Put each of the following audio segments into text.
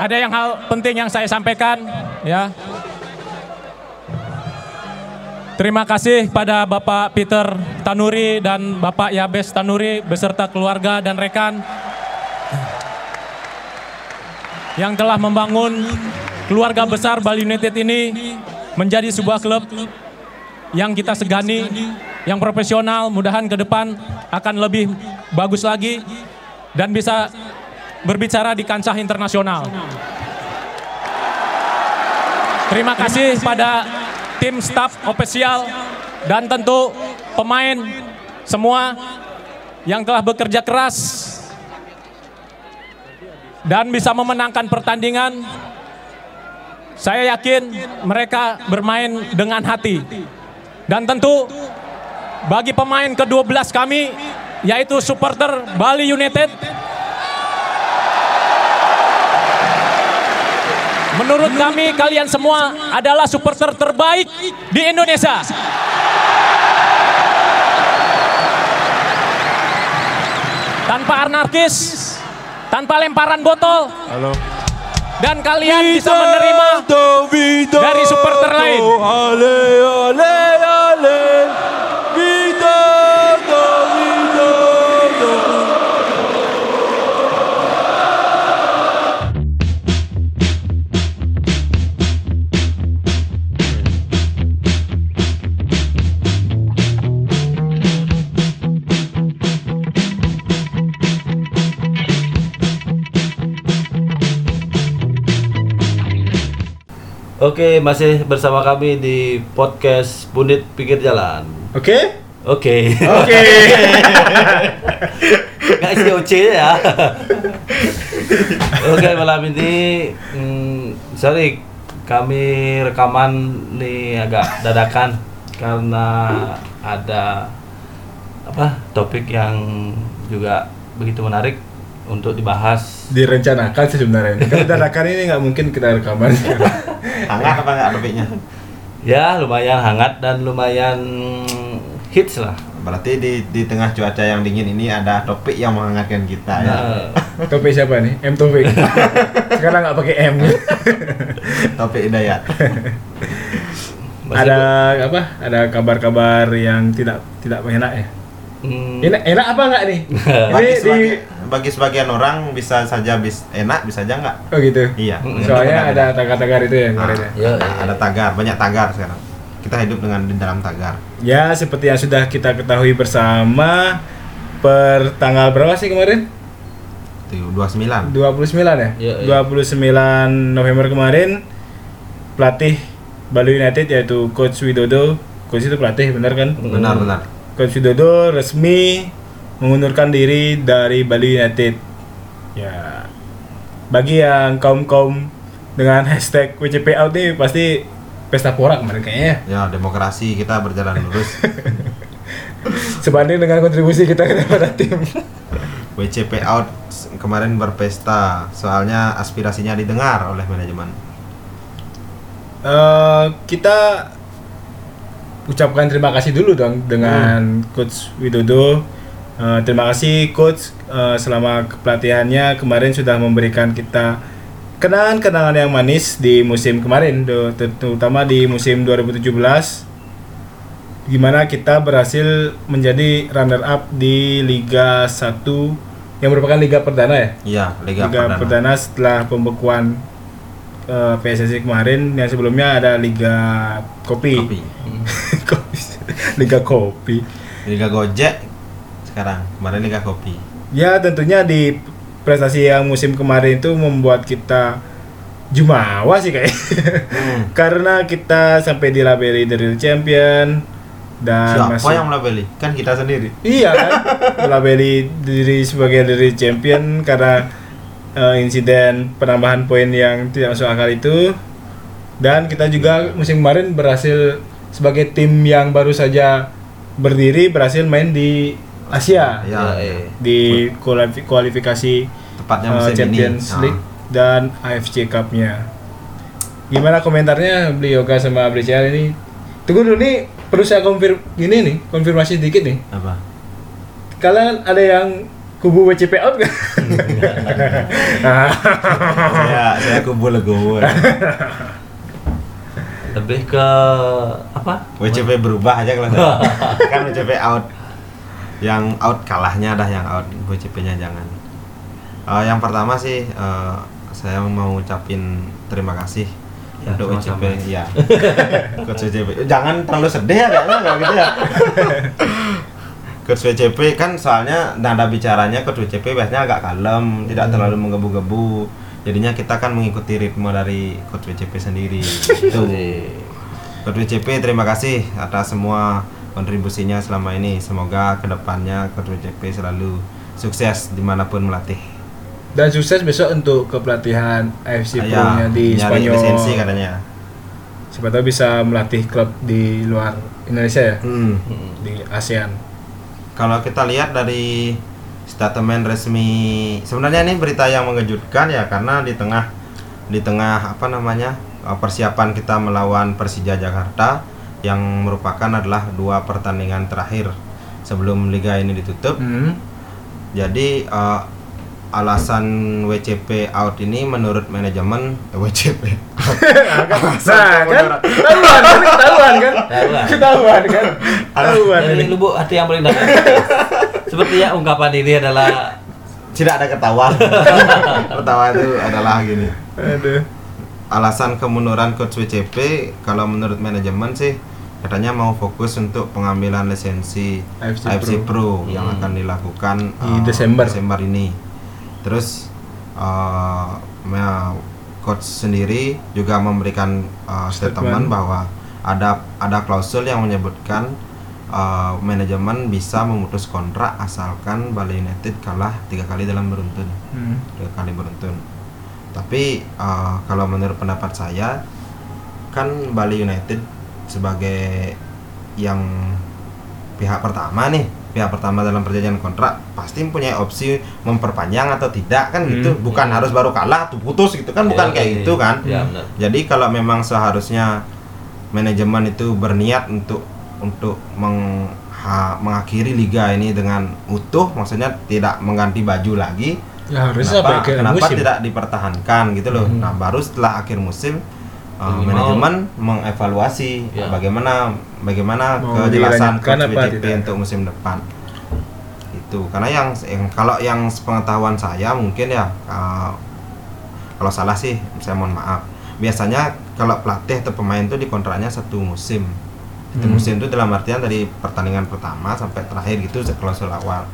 ada yang hal penting yang saya sampaikan ya. Terima kasih pada Bapak Peter Tanuri dan Bapak Yabes Tanuri beserta keluarga dan rekan yang telah membangun keluarga besar Bali United ini menjadi sebuah klub yang kita segani, yang profesional, mudahan ke depan akan lebih bagus lagi dan bisa berbicara di kancah internasional. Terima kasih pada tim staff ofisial dan tentu pemain semua yang telah bekerja keras dan bisa memenangkan pertandingan. Saya yakin mereka bermain dengan hati. Dan tentu bagi pemain ke-12 kami yaitu supporter Bali United Menurut kami kalian semua adalah supporter terbaik di Indonesia. Tanpa anarkis, tanpa lemparan botol. Halo. Dan kalian bisa menerima dari supporter lain. Oke, masih bersama kami di podcast Pundit Pikir Jalan. Oke? Oke. Oke. Nggak isi OC ya. Oke, malam ini hmm, sorry kami rekaman nih agak dadakan karena ada apa topik yang juga begitu menarik untuk dibahas. Direncanakan sih sebenarnya. Kan dadakan ini nggak mungkin kita rekaman. Hangat apa enggak topiknya? Ya, lumayan hangat dan lumayan hits lah. Berarti di di tengah cuaca yang dingin ini ada topik yang menghangatkan kita ya. Nah, Topik siapa nih? M Taufik. Sekarang nggak pakai M. Topik Hidayat. masih ada apa? Ada kabar-kabar yang tidak tidak enak ya? Hmm, Enak, enak apa nggak nih? Ini di bagi sebagian orang bisa saja bis enak, bisa aja enggak. Oh gitu. Iya. Soalnya ada tagar-tagar itu ya Nah, kemarin ya. Ya, ya. ada tagar, banyak tagar sekarang. Kita hidup dengan di dalam tagar. Ya, seperti yang sudah kita ketahui bersama per tanggal berapa sih kemarin? Itu 29. 29 ya? Iya, iya. 29 November kemarin pelatih Bali United yaitu Coach Widodo. Coach itu pelatih benar kan? Benar, benar. Coach Widodo resmi mengundurkan diri dari Bali United. Ya, bagi yang kaum kaum dengan hashtag WCP out nih pasti pesta pora kemarin kayaknya. Ya, demokrasi kita berjalan lurus. Sebanding dengan kontribusi kita kepada tim. WCP out kemarin berpesta, soalnya aspirasinya didengar oleh manajemen. Eh, kita ucapkan terima kasih dulu dong dengan Coach Widodo. Eh, terima kasih Coach eh, selama kepelatihannya kemarin sudah memberikan kita kenangan-kenangan yang manis di musim kemarin, terutama di musim 2017 gimana kita berhasil menjadi runner up di Liga 1 yang merupakan liga perdana ya? Iya, Liga, Liga Perdana. Perdana setelah pembekuan eh, PSSI kemarin yang sebelumnya ada Liga Kopi. Kopi. Kopi. Liga Kopi. Liga Gojek sekarang, kemarin Liga Kopi. Ya tentunya di prestasi yang musim kemarin itu membuat kita jumawa sih kayak. Hmm. Karena kita sampai dilabeli The Real Champion dan Siapa masuk yang melabeli? Kan kita sendiri. Iya kan, melabeli diri sebagai dari champion karena eh, insiden penambahan poin yang tidak masuk akal itu. Dan kita juga musim kemarin berhasil sebagai tim yang baru saja berdiri berhasil main di Asia Ya, Ya, ya. di kualifi- kualifikasi tepatnya musim Champions ini. Ah. League dan AFC Cup-nya. Gimana komentarnya beli Yoga sama Brical ini? Tunggu dulu nih, perlu saya konfirm gini nih, konfirmasi sedikit nih. Apa? Kalian ada yang kubu WCP out kan? saya saya kubu legowo. Lebih ke apa? WCP berubah aja kalau kan WCP out. Yang out kalahnya dah yang out, WCP-nya jangan. Eh, yang pertama sih eh, saya mau ucapin terima kasih Ya, untuk. WCP ya. Coach WCP. Jangan terlalu sedih ya kayaknya kalau gitu ya. Coach WCP kan soalnya nada bicaranya Coach WCP biasanya agak kalem, tidak Hmm. terlalu menggebu-gebu. Jadinya kita kan mengikuti ritme dari Coach WCP sendiri. Itu. Coach WCP terima kasih atas semua kontribusinya selama ini. Semoga ke depannya Coach WCP selalu sukses di mana pun melatih. Dan sukses besok untuk kepelatihan AFC Ah, Pro-nya ya, di nyari Spanyol. lisensi katanya. Siapa tahu bisa melatih klub di luar Indonesia ya, Hmm. di ASEAN. Kalau kita lihat dari statement resmi sebenarnya ini berita yang mengejutkan ya karena di tengah di tengah apa namanya persiapan kita melawan Persija Jakarta yang merupakan adalah dua pertandingan terakhir sebelum liga ini ditutup. Hmm. Jadi uh, alasan WCP out ini menurut manajemen eh, WCP Nah, kan ketahuan kan, ketahuan kan, Ketahuan. kan, ketahuan ini. lubuk hati yang paling dalam. Sepertinya ungkapan ini adalah tidak ada ketawa. ketawa itu adalah gini. Aduh. alasan kemunduran coach WCP kalau menurut manajemen sih katanya mau fokus untuk pengambilan lisensi AFC AFC, Pro, yang Hmm. akan dilakukan Di eh, Desember. ini. Terus ya, coach sendiri juga memberikan eh, Statement. statement bahwa ada ada klausul yang menyebutkan eh, manajemen bisa memutus kontrak asalkan Bali United kalah tiga kali dalam beruntun Hmm. tiga kali beruntun. Tapi eh, kalau menurut pendapat saya kan Bali United sebagai yang pihak pertama nih, pihak pertama dalam perjanjian kontrak pasti punya opsi memperpanjang atau tidak kan gitu. Hmm. Bukan harus baru kalah tuh putus gitu kan bukan Ya, kayak iya, gitu kan. Ya benar. Jadi kalau memang seharusnya manajemen itu berniat untuk untuk meng- ha- mengakhiri liga ini dengan utuh, maksudnya tidak mengganti baju lagi, Ya harusnya sampai kenapa, kenapa musim. tidak dipertahankan gitu loh Hmm. nah baru setelah akhir musim uh, manajemen mengevaluasi Ya. bagaimana bagaimana Mau kejelasan coach untuk musim depan itu karena yang, yang kalau yang sepengetahuan saya mungkin ya uh, kalau salah sih saya mohon maaf biasanya kalau pelatih atau pemain itu dikontraknya satu musim satu Hmm. musim itu dalam artian dari pertandingan pertama sampai terakhir gitu klausul awal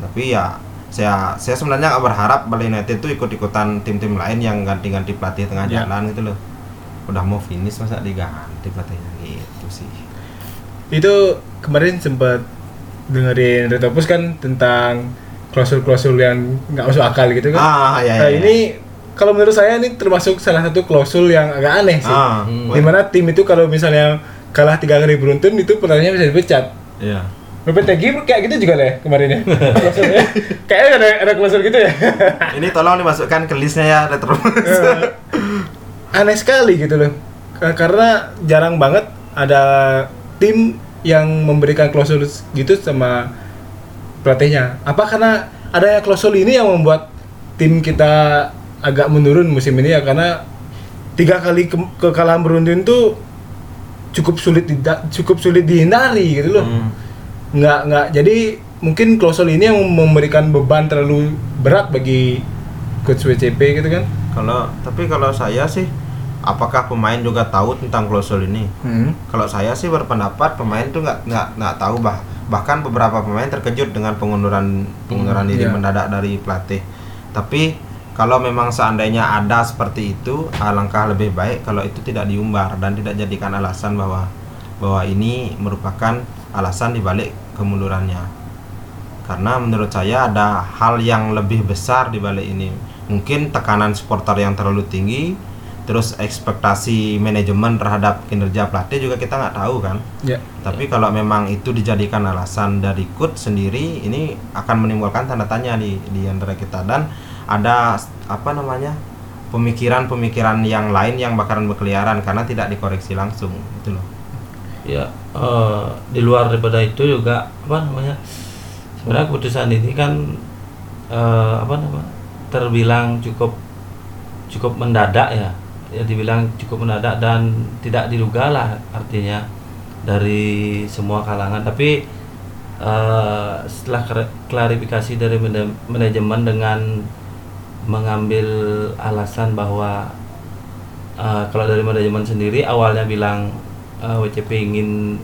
tapi ya saya saya sebenarnya nggak berharap Bali United itu ikut-ikutan tim-tim lain yang ganti-ganti pelatih tengah Ya. jalan gitu loh udah mau finish masa diganti pelatihnya gitu sih Itu kemarin sempat dengerin Retopus kan tentang klausul-klausul yang nggak masuk akal gitu kan. ah ya ya Nah, ya. ini kalau menurut saya ini termasuk salah satu klausul yang agak aneh sih. ah Hmm. Di mana tim itu kalau misalnya kalah tiga kali beruntun itu pelatihnya bisa dipecat. iya PPTG kayak gitu juga lah ya kemarin ya. Kayaknya ada ada klausul gitu ya. ini tolong dimasukkan ke listnya ya retro Eh, aneh sekali gitu loh. Ka- Karena jarang banget ada tim yang memberikan klausul gitu sama pelatihnya. Apa karena adanya klausul ini yang membuat tim kita agak menurun musim ini ya karena tiga kali ke- kekalahan beruntun tuh cukup sulit cukup sulit dihindari gitu loh. Hmm. Nggak nggak jadi mungkin klausul ini yang memberikan beban terlalu berat bagi coach WCP gitu kan. kalau tapi kalau saya sih apakah pemain juga tahu tentang klausul ini Hmm. Kalau saya sih berpendapat pemain tuh nggak nggak nggak tahu bah bahkan beberapa pemain terkejut dengan pengunduran pengunduran Hmm, diri iya. mendadak dari pelatih. Tapi kalau memang seandainya ada seperti itu, alangkah lebih baik kalau itu tidak diumbar dan tidak jadikan alasan bahwa bahwa ini merupakan alasan dibalik kemundurannya. Karena menurut saya ada hal yang lebih besar di balik ini. Mungkin tekanan supporter yang terlalu tinggi, terus ekspektasi manajemen terhadap kinerja pelatih juga kita nggak tahu kan. Ya. Tapi kalau memang itu dijadikan alasan dari coach sendiri, ini akan menimbulkan tanda tanya di di antara kita dan ada apa namanya pemikiran-pemikiran yang lain yang bakalan berkeliaran karena tidak dikoreksi langsung itu loh. ya eh, di luar daripada itu juga apa namanya sebenarnya keputusan ini kan eh, apa nama terbilang cukup cukup mendadak ya ya dibilang cukup mendadak dan tidak diduga lah artinya dari semua kalangan. Tapi eh, setelah klarifikasi dari manajemen dengan mengambil alasan bahwa eh, kalau dari manajemen sendiri awalnya bilang eh, WCP ingin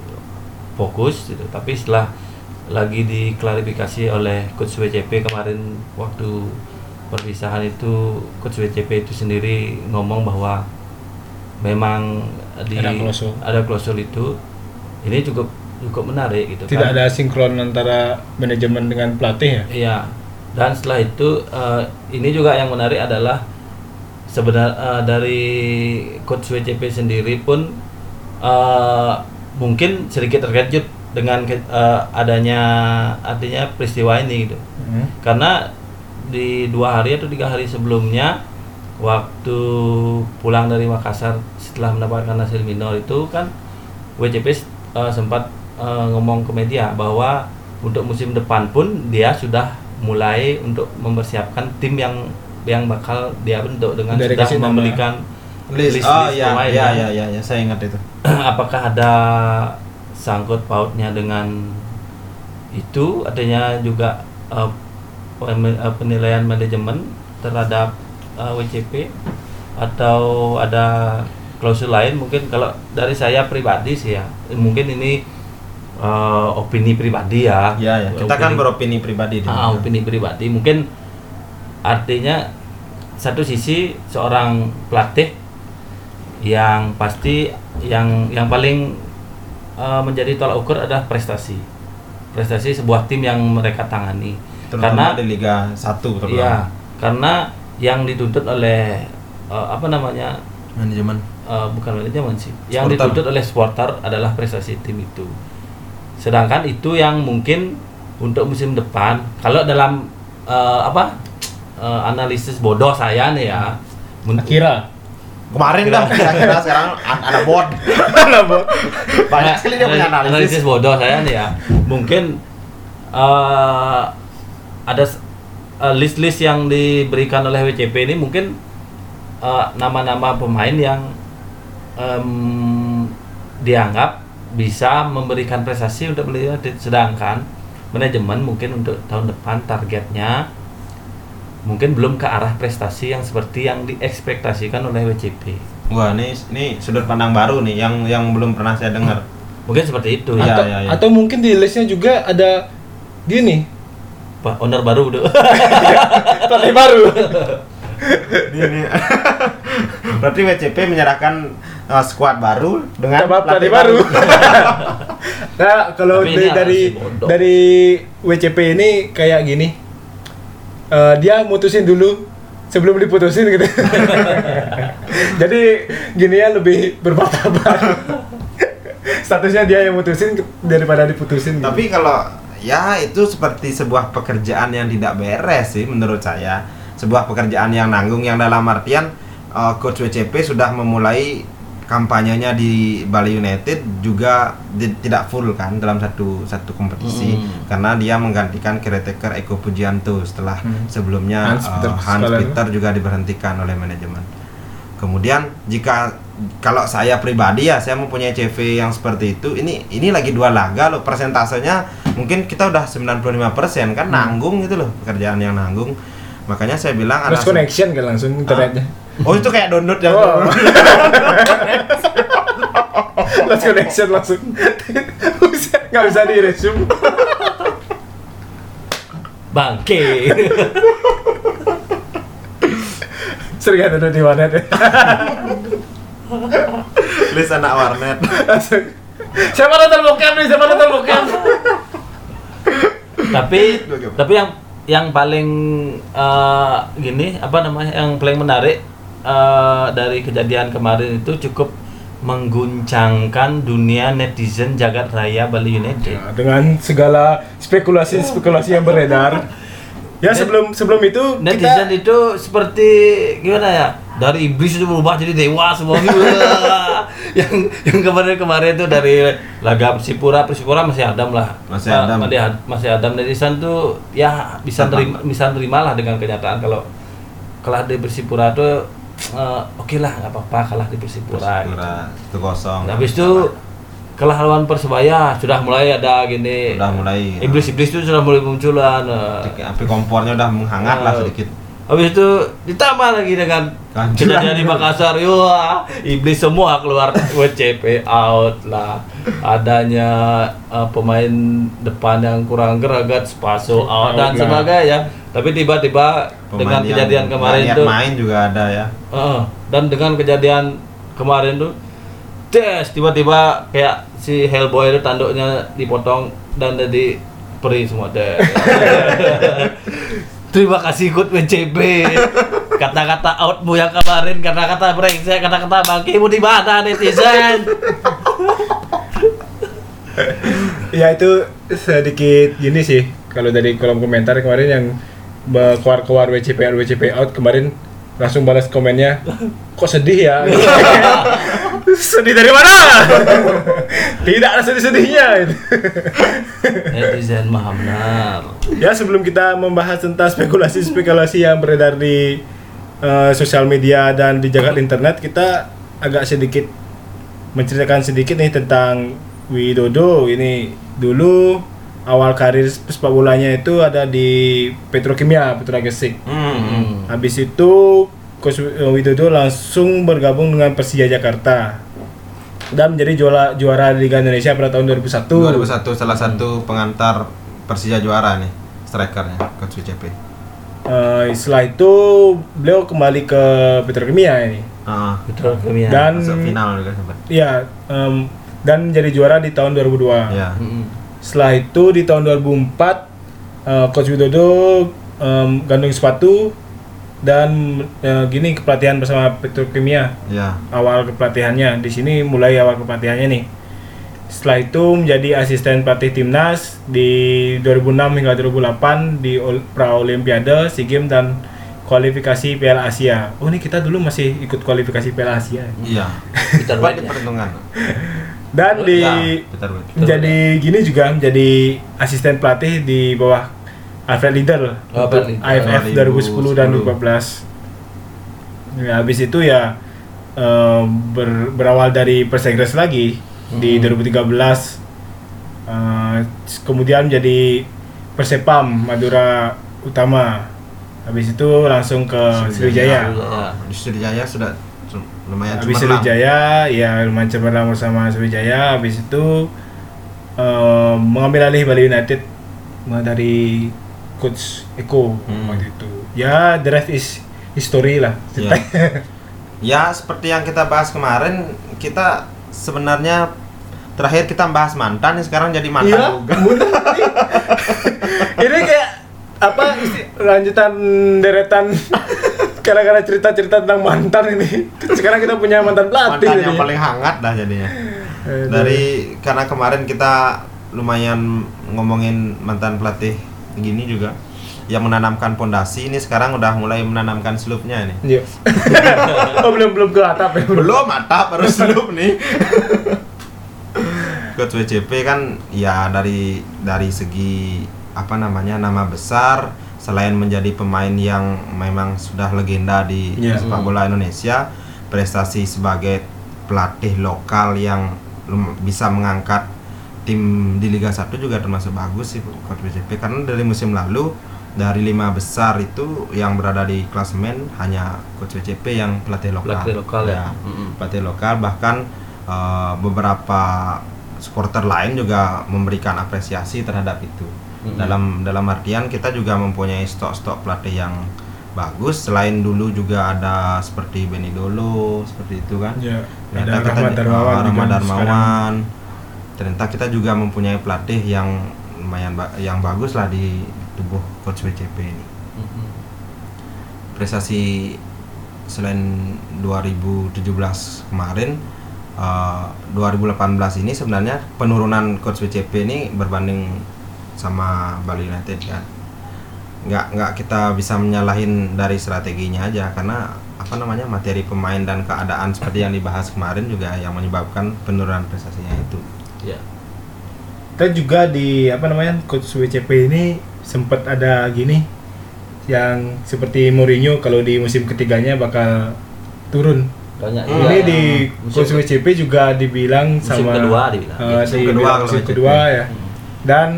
fokus gitu. Tapi setelah lagi diklarifikasi oleh coach WCP kemarin waktu perpisahan itu coach WCP itu sendiri ngomong bahwa memang di Ada klausul. ada klausul itu ini cukup cukup menarik gitu Tidak kan. ada sinkron antara manajemen dengan pelatih ya? Iya. Dan setelah itu eh, ini juga yang menarik adalah sebenarnya eh, dari coach WCP sendiri pun eh, mungkin sedikit terkejut dengan eh, adanya artinya peristiwa ini gitu. Hmm. Karena di dua hari atau tiga hari sebelumnya waktu pulang dari Makassar setelah mendapatkan hasil minor itu kan WCP eh, sempat eh, ngomong ke media bahwa untuk musim depan pun dia sudah mulai untuk mempersiapkan tim yang yang bakal dia bentuk dengan Dari sudah memberikan List. list- oh list iya pemain iya kan. iya iya ya, saya ingat itu. apakah ada sangkut pautnya dengan itu artinya juga eh, penilaian manajemen terhadap eh, WCP atau ada klausul lain mungkin kalau dari saya pribadi sih ya mungkin ini eh, opini pribadi ya Ya ya. Kita kan Opini- beropini pribadi di Ah, mana. opini pribadi mungkin artinya satu sisi seorang pelatih yang pasti yang yang paling eh, menjadi tolak ukur adalah prestasi prestasi sebuah tim yang mereka tangani Terutama karena di Liga 1 terutama. iya karena yang dituntut oleh eh, apa namanya Manajemen. eh, bukan manajemen sih yang Supporter. dituntut oleh supporter adalah prestasi tim itu sedangkan itu yang mungkin untuk musim depan kalau dalam eh, apa eh, analisis bodoh saya nih ya men- Akira. Kemarin dah kira-kira sekarang a- ada bot. Banyak sekali dia punya Analisis analisis. bodoh saya nih ya mungkin eh, ada eh, list-list yang diberikan oleh WCP ini mungkin eh, nama-nama pemain yang em, dianggap bisa memberikan prestasi untuk melihat sedangkan manajemen mungkin untuk tahun depan targetnya mungkin belum ke arah prestasi yang seperti yang diekspektasikan oleh WCP Wah, ini ini sudut pandang baru nih yang yang belum pernah saya dengar. mungkin seperti itu Iya, ya atau, iya, iya. atau mungkin di listnya juga ada gini Pak owner baru udah pelatih baru. Ini berarti WCP menyerahkan uh, skuad baru dengan pelatih baru. nah kalau dari dari, dari WCP ini kayak gini, Eh, dia mutusin dulu sebelum diputusin gitu. Jadi gini ya lebih bermartabat. Statusnya dia yang mutusin daripada diputusin. gitu. Tapi kalau ya itu seperti sebuah pekerjaan yang tidak beres sih menurut saya. Sebuah pekerjaan yang nanggung yang dalam artian uh, coach WCP sudah memulai kampanyenya di Bali United juga di- tidak full kan dalam satu satu kompetisi Mm. karena dia menggantikan caretaker Eko Pujianto setelah Hmm. sebelumnya Hans uh, Peter Hans. Peter juga diberhentikan oleh manajemen. Kemudian jika kalau saya pribadi ya saya mempunyai CV yang seperti itu ini ini lagi dua laga loh persentasenya mungkin kita udah 95% kan nanggung gitu loh pekerjaan yang nanggung makanya saya bilang Terus se- connection kan langsung internetnya. oh itu kayak download yang Oh. Lost connection langsung. Nggak bisa di resume. bangke Sering ada di warnet ya. list anak warnet. Siapa nonton bokep nih? Siapa nonton bokep? tapi tapi yang yang paling eh, gini apa namanya yang paling menarik eh, dari kejadian kemarin itu cukup mengguncangkan dunia netizen jagat raya Bali United. Nah, dengan segala spekulasi-spekulasi yang beredar. Ya sebelum sebelum itu Netizen kita itu seperti gimana ya? dari iblis itu berubah jadi dewa semua gitu. yang yang kemarin-kemarin itu dari laga Persipura Persipura masih Adam lah Masih Ma- Adam. masih, masih Adam Isan tuh ya bisa Apa? terima bisa terima lah dengan kenyataan kalau kalah di Persipura tuh eh, oke lah nggak apa-apa kalah di Persipura, gitu. Persipura itu kosong habis itu kalah lawan Persebaya sudah mulai ada gini udah mulai iblis-iblis itu sudah mulai munculan eh. api kompornya udah menghangat lah Eh, sedikit Habis itu ditambah lagi dengan kejadian di Makassar, wah iblis semua keluar WCP out lah. Adanya eh, pemain depan yang kurang geragat, Spaso out dan lah. sebagainya. Tapi tiba-tiba dengan kejadian kemarin tuh, main juga ada ya eh, dan dengan kejadian kemarin tuh, tes tiba-tiba kayak si Hellboy itu tanduknya dipotong dan jadi peri semua deh. Terima kasih ikut WCB. Kata-kata outmu yang kemarin, kata-kata brengsek, kata-kata bangkimu di mana netizen? Ya itu sedikit gini sih kalau dari kolom komentar kemarin yang keluar-keluar WCP out, WCP out kemarin langsung balas komennya kok sedih ya sedih dari mana? Tidak ada sedih-sedihnya. Netizen mah benar. ya sebelum kita membahas tentang spekulasi-spekulasi yang beredar di eh, sosial media dan di jagat internet kita agak sedikit menceritakan sedikit nih tentang Widodo. Ini dulu awal karir sepak bolanya itu ada di Petrokimia Putra Gresik. Hmm. habis itu Coach Widodo langsung bergabung dengan Persija Jakarta dan menjadi juara juara Liga Indonesia pada tahun 2001 2001 salah satu pengantar Persija juara nih strikernya coach WCP Eh, setelah itu beliau kembali ke Petrokimia ini Heeh. Betul kimia. dan masuk final juga sempat ya em, dan menjadi juara di tahun 2002 ya Mm-mm. setelah itu di tahun 2004 eh, Coach Widodo em, gantung sepatu dan eh, gini kepelatihan bersama Petrokimia. Ya. Awal kepelatihannya. Di sini mulai awal kepelatihannya nih. Setelah itu menjadi asisten pelatih timnas di 2006 hingga 2008 di pra Olimpiade, SEA Games dan kualifikasi Piala Asia. Oh ini kita dulu masih ikut kualifikasi Piala Asia. iya. Peter Cepat White di ya? perhitungan Dan di Ya, Peter menjadi gini juga menjadi asisten pelatih di bawah Alfred Liddell Oh, untuk. AFF 2010 dan 2014. Ya, habis itu ya eh, ber- berawal dari Persegres lagi di 2013 eh, kemudian menjadi Persepam Madura Utama. Habis itu langsung ke Sriwijaya. Sriwijaya. di Sriwijaya sudah su- lumayan Habis. Sriwijaya, ya lumayan cemerlang bersama Sriwijaya. Habis itu eh, mengambil alih Bali United dari coach Eko Hmm. waktu itu. Ya, the rest is history lah. Ya. ya seperti yang kita bahas kemarin kita sebenarnya terakhir kita bahas mantan sekarang jadi mantan Iya, juga bener nih. Ini kayak apa isti- lanjutan deretan gara-gara cerita-cerita tentang mantan ini. Sekarang kita punya mantan pelatih. mantan yang paling hangat lah jadinya dari karena kemarin kita lumayan ngomongin mantan pelatih gini juga yang menanamkan pondasi ini sekarang udah mulai menanamkan selupnya nih Iya. oh belum belum ke atap ya. belum atap baru selup nih Coach WCP kan ya dari dari segi apa namanya nama besar selain menjadi pemain yang memang sudah legenda di Iya. sepak bola Indonesia prestasi sebagai pelatih lokal yang bisa mengangkat tim di Liga 1 juga termasuk bagus sih Coach WCP karena dari musim lalu dari lima besar itu yang berada di klasemen hanya Coach WCP yang pelatih lokal. Pelatih lokal ya. Ya, Mm-mm. pelatih lokal bahkan eh, beberapa supporter lain juga memberikan apresiasi terhadap itu. Mm-mm. Dalam dalam artian kita juga mempunyai stok-stok pelatih yang bagus. Selain dulu juga ada seperti Benny Dolo seperti itu kan. Ya, ada Rahmat Darmawan Rahmat. Darmawan. Ternyata kita juga mempunyai pelatih yang lumayan ba- yang bagus lah di tubuh coach WCP ini. Mm-mm. Prestasi selain 2017 kemarin eh, 2018 ini sebenarnya penurunan coach WCP ini berbanding sama Bali United kan. Nggak nggak kita bisa menyalahin dari strateginya aja karena apa namanya materi pemain dan keadaan seperti yang dibahas kemarin juga yang menyebabkan penurunan prestasinya itu. Ya. Dan juga di apa namanya coach WCP ini sempat ada gini yang seperti Mourinho kalau di musim ketiganya bakal turun. Banyak Hmm. ini yang di coach WCP juga dibilang musim sama kedua dibilang. eh, Musim kedua kalau musim WCP. kedua ya. Dan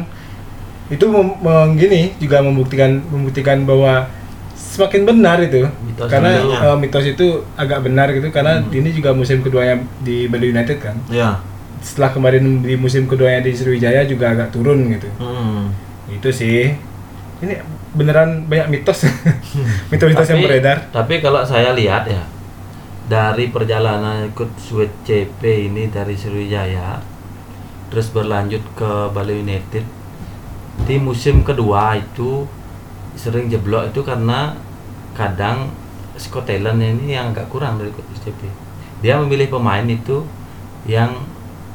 itu mem, mem- gini juga membuktikan membuktikan bahwa semakin benar itu Mitos karena eh, mitos itu agak benar gitu karena ini juga musim keduanya di Bali United kan Ya. Setelah kemarin di musim keduanya di Sriwijaya juga agak turun gitu Hmm. itu sih ini beneran banyak mitos mitos-mitos yang beredar Tapi kalau saya lihat ya dari perjalanan ikut Sweet CP ini dari Sriwijaya terus berlanjut ke Bali United di musim kedua itu sering jeblok itu karena kadang Scott Taylor ini yang agak kurang dari ikut CP. Dia memilih pemain itu yang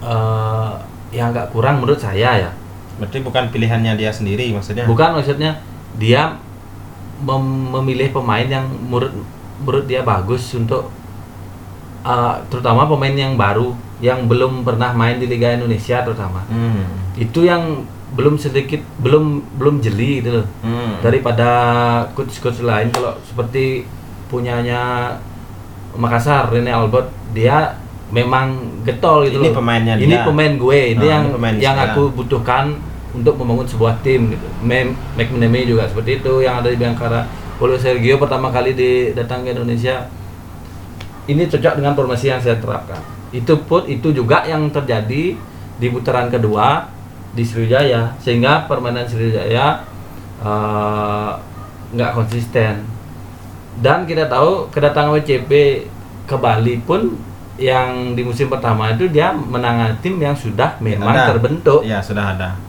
eh, yang agak kurang menurut saya ya. Berarti bukan pilihannya dia sendiri maksudnya. Bukan maksudnya dia mem- memilih pemain yang menurut menurut dia bagus untuk uh, terutama pemain yang baru yang belum pernah main di Liga Indonesia terutama. Hmm. Itu yang belum sedikit belum belum jeli gitu loh. Hmm. Daripada coach-coach lain kalau seperti punyanya Makassar Rene Albert dia memang getol gitu Ini loh. pemainnya Ini dia. pemain gue, ini Nah, yang ini pemain yang saya. aku butuhkan untuk membangun sebuah tim gitu. Mem McManamy juga seperti itu yang ada di Bayangkara. Paulo Sergio pertama kali di datang ke Indonesia ini cocok dengan formasi yang saya terapkan. Itu pun itu juga yang terjadi di putaran kedua di Sriwijaya sehingga permainan Sriwijaya eh, nggak konsisten. Dan kita tahu kedatangan WCP ke Bali pun yang di musim pertama itu dia menangani tim yang sudah memang Ada. terbentuk Ya, sudah ada.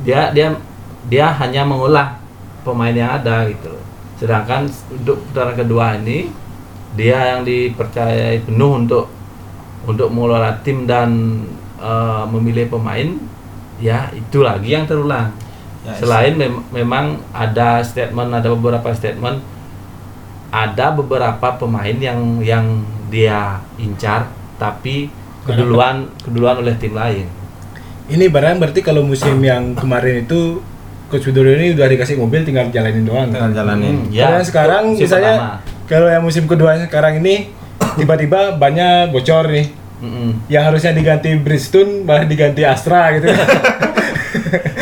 dia dia dia hanya mengolah pemain yang ada gitu. Sedangkan untuk putaran kedua ini dia yang dipercayai penuh untuk untuk mengelola tim dan eh, memilih pemain ya itu lagi yang terulang. Ya, Selain mem- memang ada statement ada beberapa statement ada beberapa pemain yang yang dia incar tapi keduluan keduluan oleh tim lain. ini barang berarti kalau musim yang kemarin itu Coach Widodo ini udah dikasih mobil tinggal jalanin doang Tinggal jalanin. Hmm, Karena sekarang musim misalnya pertama. kalau yang musim kedua sekarang ini tiba-tiba banyak bocor nih Mm-mm. yang harusnya diganti Bridgestone malah diganti Astra gitu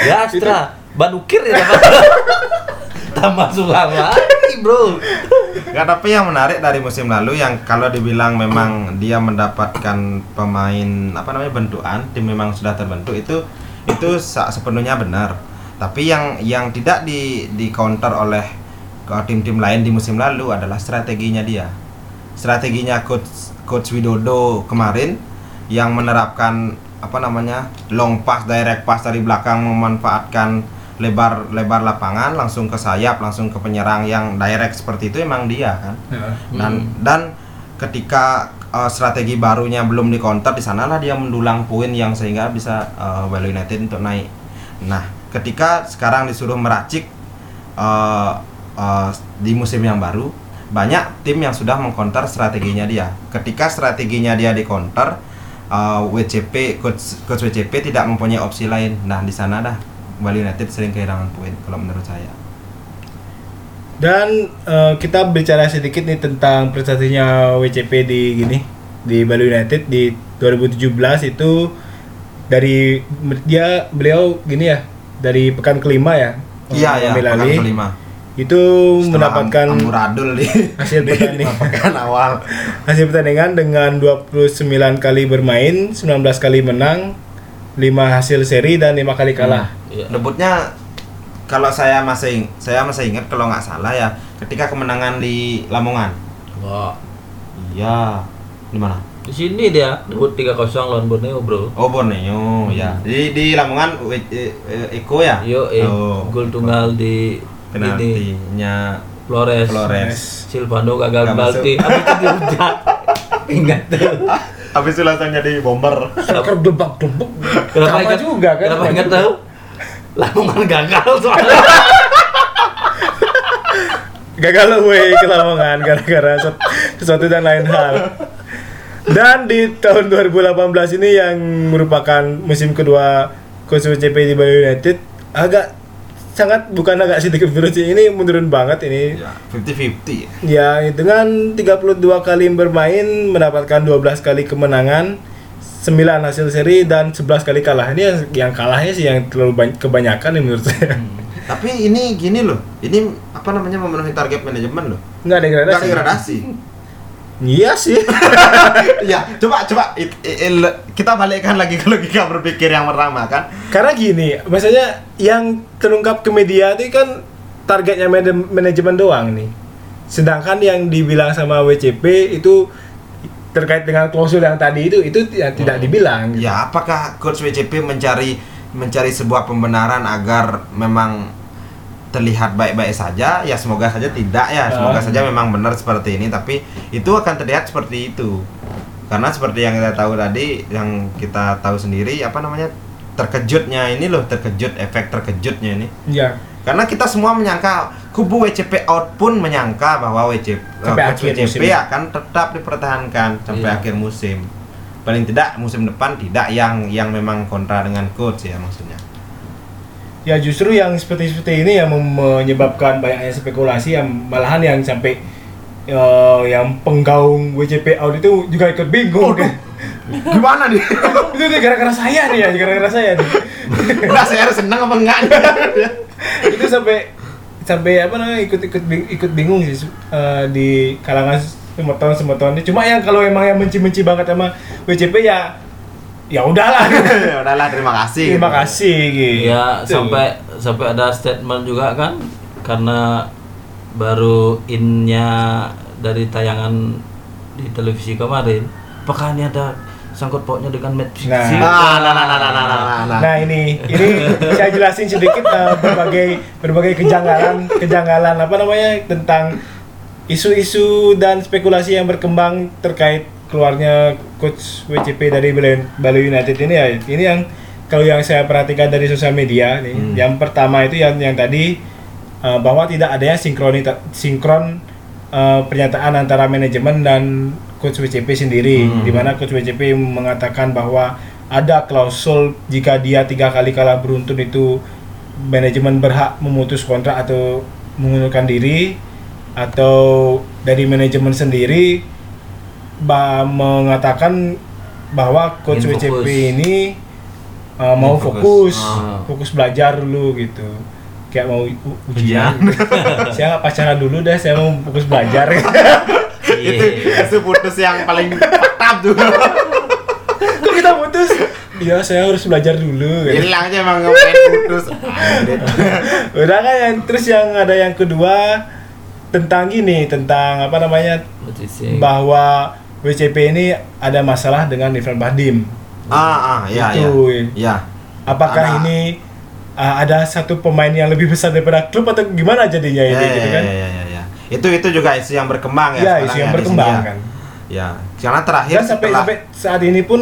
Ya Astra, ban ukir ya Tambah sulam lagi bro Nggak, tapi yang menarik dari musim lalu yang kalau dibilang memang dia mendapatkan pemain apa namanya bentukan tim memang sudah terbentuk itu itu sepenuhnya benar. Tapi yang yang tidak di di counter oleh tim-tim lain di musim lalu adalah strateginya dia. Strateginya coach coach Widodo kemarin yang menerapkan apa namanya long pass direct pass dari belakang memanfaatkan lebar lebar lapangan langsung ke sayap langsung ke penyerang yang direct seperti itu emang dia kan? Dan dan ketika uh, strategi barunya belum di counter di sanalah dia mendulang poin yang sehingga bisa uh, Bali United untuk naik. Nah ketika sekarang disuruh meracik uh, uh, di musim yang baru banyak tim yang sudah mengcounter strateginya dia. Ketika strateginya dia di counter uh, WCP coach coach WCP tidak mempunyai opsi lain. Nah di sana dah Bali United sering kehilangan poin kalau menurut saya. Dan eh, kita bicara sedikit nih tentang prestasinya WCP di gini di Bali United. Di 2017 itu dari dia beliau gini ya dari pekan kelima ya iya ya pekan kelima. Itu Setelah mendapatkan am- amburadul di hasil di pertandingan. pekan awal. Hasil pertandingan dengan 29 kali bermain 19 kali menang 5 hasil seri dan 5 kali kalah Iya. debutnya kalau saya masih saya masih ingat kalau nggak salah ya ketika kemenangan di Lamongan. Wah, iya. Di mana? Di sini dia debut 3-0 lawan Borneo bro. Oh Borneo ya di di Lamongan eh, eh, eh, Eko ya? Yo, eh, oh, gol tunggal di ini. Penaltinya Flores. Flores. Silvano gagal penalti. Habis itu dihujat. Ingat tuh. habis itu langsung jadi bomber. Striker debak-debuk Kenapa sama ingat juga kan Kenapa ingat tahu? Lamongan gagal soalnya. gagal weh ke Lamongan gara-gara sesuatu dan lain hal. Dan di tahun 2018 ini yang merupakan musim kedua coach WCP di Bali United agak sangat bukan agak sedikit menurun sih ini menurun banget ini Ya, 50-50. Ya, dengan 32 kali bermain mendapatkan 12 kali kemenangan, 9 hasil seri dan 11 kali kalah. Ini yang, yang kalahnya sih yang terlalu banyak, kebanyakan nih menurut saya. Tapi ini gini loh, ini apa namanya memenuhi target manajemen loh. Enggak degradasi. Nggak degradasi. Iya sih. ya, coba coba it- i- il- kita balikkan lagi ke logika berpikir yang pertama kan. Karena gini, maksudnya yang terungkap ke media itu kan targetnya man- manajemen doang nih. Sedangkan yang dibilang sama WCP itu terkait dengan klausul yang tadi itu itu ya tidak dibilang. Ya, apakah coach WCP mencari mencari sebuah pembenaran agar memang terlihat baik-baik saja? Ya semoga saja tidak ya. Semoga Ah. saja memang benar seperti ini, tapi itu akan terlihat seperti itu. Karena seperti yang kita tahu tadi, yang kita tahu sendiri apa namanya? terkejutnya ini loh, terkejut efek terkejutnya ini. Ya. Karena kita semua menyangka kubu WCP out pun menyangka bahwa WCP, Sampai akhir WCP musim. akan tetap dipertahankan sampai Iya. akhir musim. Paling tidak musim depan tidak yang yang memang kontra dengan coach ya maksudnya. Ya justru yang seperti seperti ini yang menyebabkan banyaknya spekulasi yang malahan yang sampai eh, yang penggaung WCP out itu juga ikut bingung kan. Gimana nih? itu gara-gara saya nih ya, gara-gara saya nih. Udah saya harus senang apa enggak nih? itu sampai sampai apa namanya ikut ikut bing- ikut bingung sih eh, di kalangan semeton semeton ini. Cuma yang kalau emang yang benci-benci banget sama WCP ya ya udahlah. ya udahlah terima kasih. Terima gitu. kasih gitu. Ya sampai sampai ada statement juga kan karena baru innya dari tayangan di televisi kemarin. Apakah ini ada sangkut pautnya dengan match Nah. Nah, nah, nah, nah, nah, nah, nah, nah. Nah ini, ini saya jelasin sedikit eh, berbagai berbagai kejanggalan kejanggalan apa namanya tentang isu-isu dan spekulasi yang berkembang terkait keluarnya coach WCP dari Bali, United ini ya. Ini yang kalau yang saya perhatikan dari sosial media nih, Hmm. yang pertama itu yang yang tadi eh, bahwa tidak adanya sinkronita sinkron eh, pernyataan antara manajemen dan coach WCP sendiri, Hmm. di mana coach WCP mengatakan bahwa ada klausul jika dia tiga kali kalah beruntun itu manajemen berhak memutus kontrak atau mengundurkan diri atau dari manajemen sendiri ba- mengatakan bahwa coach Ingin WCP fokus. ini uh, mau Ingin fokus fokus. Ah. fokus belajar dulu gitu kayak mau Ujian. ujian saya nggak pacaran dulu dah saya mau fokus belajar Iya. Itu putus yang paling mantap tuh. kok kita putus iya saya harus belajar dulu gitu. Hilang aja emang ngapain putus. Udah kan yang terus yang ada yang kedua tentang gini tentang apa namanya bahwa WCP ini ada masalah dengan Irfan Bahdim Ah, ah, ya, ya. Itu. Ya. apakah Ada. ini uh, ada satu pemain yang lebih besar daripada klub atau gimana jadinya Ya, ini ya, gitu ya, kan ya, ya, ya. Itu itu juga isu yang berkembang ya. ya sekarang isu yang ya, berkembang sini ya. kan Ya, karena terakhir dan sampai setelah sampai saat ini pun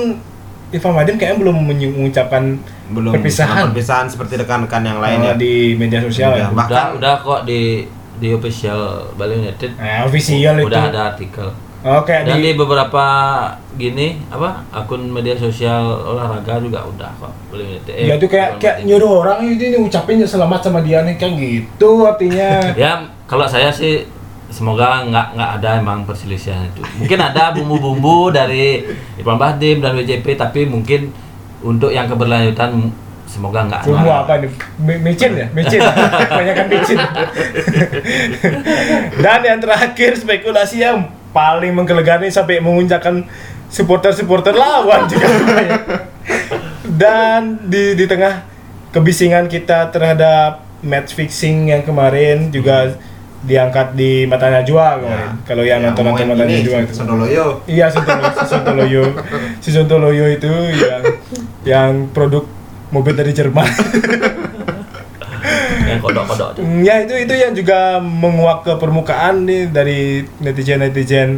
Irfan Bahdim kayaknya belum mengucapkan belum perpisahan. perpisahan seperti rekan-rekan yang uh, lain ya. di media sosial Udah, ya. Bah- udah bahkan- udah kok di di official Bali United Nah, official itu. udah ada artikel Oke, dan di, di beberapa gini apa akun media sosial olahraga juga udah kok Bali United eh, ya itu kayak kayak nyuruh orang ini, ini ucapin selamat sama dia nih kayak gitu artinya. ya kalau saya sih semoga nggak nggak ada emang perselisihan itu mungkin ada bumbu-bumbu dari Irfan Bahdim dan WJP tapi mungkin untuk yang keberlanjutan semoga nggak Bumbu ada. apa nih? Mi- Micin ya? Micin. Kebanyakan micin. Dan yang terakhir spekulasi yang paling menggelegar nih sampai menguncakkan supporter-supporter lawan juga. Dan di di tengah kebisingan kita terhadap match fixing yang kemarin juga diangkat di mata Najwa kemarin. Kalau yang Ya, nonton nonton mata ini, Najwa itu. Sondoloyo. Iya, Sontoloyo, si Sontoloyo, si Sontoloyo itu yang yang produk mobil dari Jerman. yang kodok-kodok. Mm, ya itu itu yang juga menguak ke permukaan nih dari netizen netizen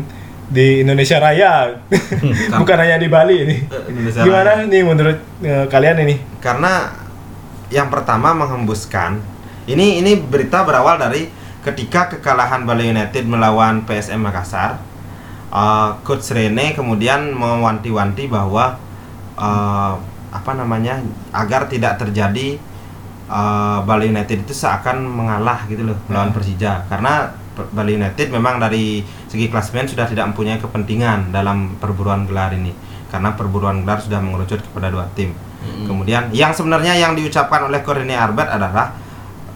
di Indonesia Raya, bukan hanya di Bali ini. Indonesia Gimana nih menurut eh, kalian ini? Karena yang pertama menghembuskan ini ini berita berawal dari ketika kekalahan Bali United melawan PSM Makassar uh, coach Rene kemudian mewanti-wanti bahwa uh, apa namanya agar tidak terjadi uh, Bali United itu seakan mengalah gitu loh melawan Persija. Karena Bali United memang dari segi klasemen sudah tidak mempunyai kepentingan dalam perburuan gelar ini. Karena perburuan gelar sudah mengerucut kepada dua tim. Kemudian yang sebenarnya yang diucapkan oleh Rene Arbet adalah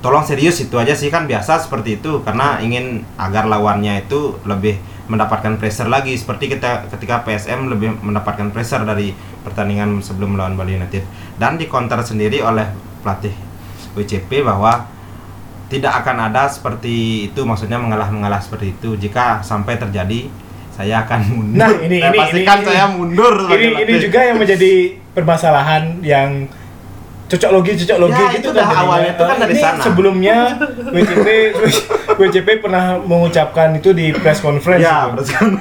tolong serius itu aja sih kan biasa seperti itu. Karena ingin agar lawannya itu lebih mendapatkan pressure lagi. Seperti kita ketika PSM lebih mendapatkan pressure dari pertandingan sebelum melawan Bali United. Dan di counter sendiri oleh pelatih WCP bahwa tidak akan ada seperti itu. Maksudnya mengalah-mengalah seperti itu. Jika sampai terjadi saya akan mundur. Nah, ini saya ini pastikan ini, saya mundur Ini ini juga yang menjadi permasalahan yang cocok logi cocok logi Ya, gitu itu jadinya. awalnya itu kan dari Ini sana. Sebelumnya WCP WCP pernah mengucapkan itu di press conference. Ya.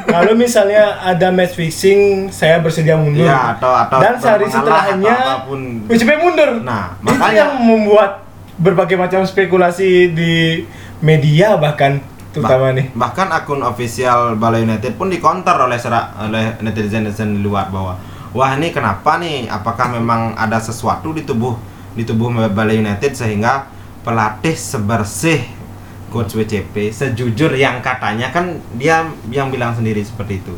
Kalau misalnya ada match fixing, saya bersedia mundur. Ya, atau- atau Dan sehari setelahnya atau. WCP mundur. Nah, itu makanya- yang membuat berbagai macam spekulasi di media bahkan terutama Bah- nih. Bahkan akun official Bala United pun dikonter oleh serak oleh netizen-netizen di luar bahwa wah ini kenapa nih? Apakah memang ada sesuatu di tubuh di tubuh Bala United sehingga pelatih sebersih coach WCP sejujur yang katanya kan dia yang bilang sendiri seperti itu.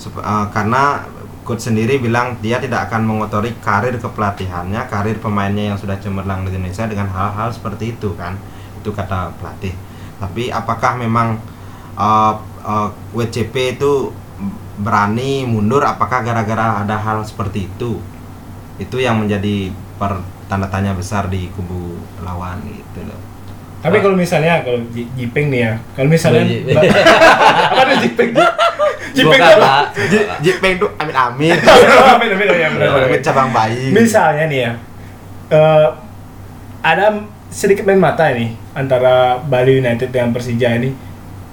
Sep- eh, karena coach sendiri bilang dia tidak akan mengotori karir kepelatihannya, karir pemainnya yang sudah cemerlang di Indonesia dengan hal-hal seperti itu kan. Itu kata pelatih. Tapi apakah memang uh, uh, WCP itu berani mundur apakah gara-gara ada hal seperti itu? Itu yang menjadi per tanda tanya besar di kubu lawan gitu loh. Tapi kalau misalnya kalau Jipeng nih ya, kalau misalnya Oh, Jipeng. apa tuh Jipeng? Jipeng Bukan, tuh apa? Jipeng tuh amin amin. Amin, amin, amin, cabang bayi. Misalnya nih ya, eh, ada sedikit main mata ini antara Bali United dengan Persija ini.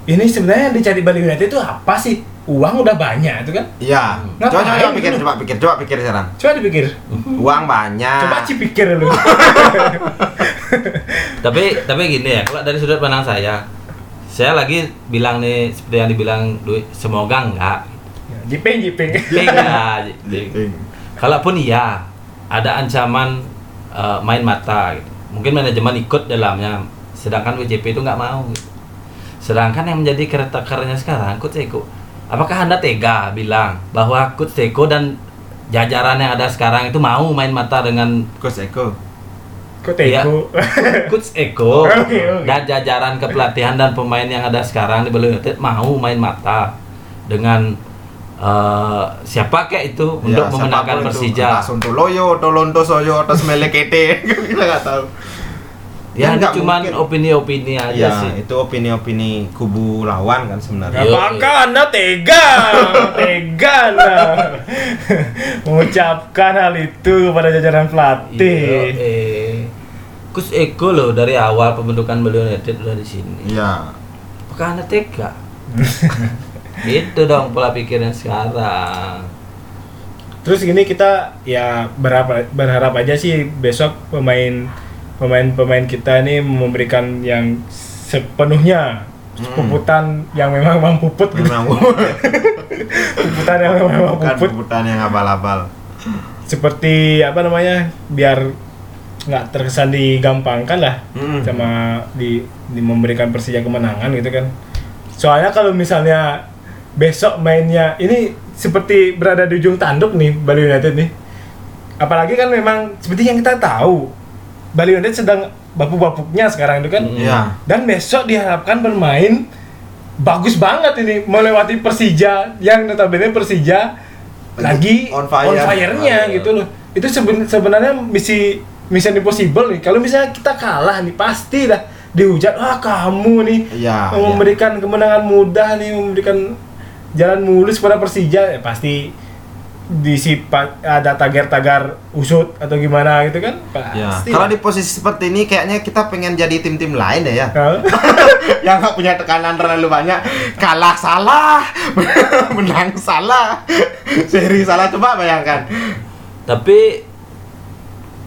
Ini sebenarnya yang dicari Bali United itu apa sih? Uang udah banyak itu kan? Iya. Ngapain Coba coba coba pikir, dulu? coba pikir, coba pikir sekarang. Coba dipikir. Uang banyak. Coba cipikir dulu. tapi tapi gini ya kalau dari sudut pandang saya saya lagi bilang nih seperti yang dibilang duit semoga enggak Jipeng, Jipeng. Enggak, jadi- kalaupun iya ada ancaman eh, main mata gitu. mungkin manajemen ikut dalamnya sedangkan WJP itu nggak mau gitu. sedangkan yang menjadi kereta keranya sekarang Coach Eko apakah anda tega bilang bahwa Coach Eko dan jajaran yang ada sekarang itu mau main mata dengan Coach Eko. Kok Iya. teko? Coach Eko oke. dan jajaran kepelatihan dan pemain yang ada sekarang di Bali United mau main mata dengan eh, siapa kayak itu untuk Ya, memenangkan siapa pun itu. Persija. Entah Sontoloyo, Tolonto Soyo, atau Smelekete. Kita nggak tahu. Ya, cuman mungkin. opini-opini aja Ya, sih. itu opini-opini kubu lawan kan sebenarnya. Yo. Apakah anda tega? tega anda mengucapkan hal itu kepada jajaran pelatih. Iya, eh. Coach Eko loh dari awal pembentukan Bali United udah di sini. Iya. Apakah anda tega? itu dong pola pikirnya sekarang. Terus gini kita ya berharap berharap aja sih besok pemain pemain-pemain kita ini memberikan yang sepenuhnya Hmm. puputan yang memang memang puput gitu. Memang puputan yang memang bukan puput puputan yang abal-abal. seperti apa namanya biar nggak terkesan digampangkan lah Mm. sama di, di memberikan Persija kemenangan gitu kan. Soalnya kalau misalnya besok mainnya ini seperti berada di ujung tanduk nih Bali United nih. Apalagi kan memang seperti yang kita tahu Bali United sedang bapuk-bapuknya sekarang itu kan. Mm. Iya. Dan besok diharapkan bermain bagus banget ini melewati Persija yang notabene Persija lagi On fire. nya gitu loh. Itu seben- sebenarnya misi mission impossible nih. Kalau misalnya kita kalah nih pasti dah dihujat wah kamu nih Iya, memberikan kemenangan mudah nih memberikan jalan mulus pada Persija ya pasti disipat ada tagar-tagar usut atau gimana gitu kan? Ya. Kalau di posisi seperti ini kayaknya kita pengen jadi tim-tim lain deh ya. Yang nggak punya tekanan terlalu banyak. Kalah salah menang salah seri salah. Coba bayangkan. Tapi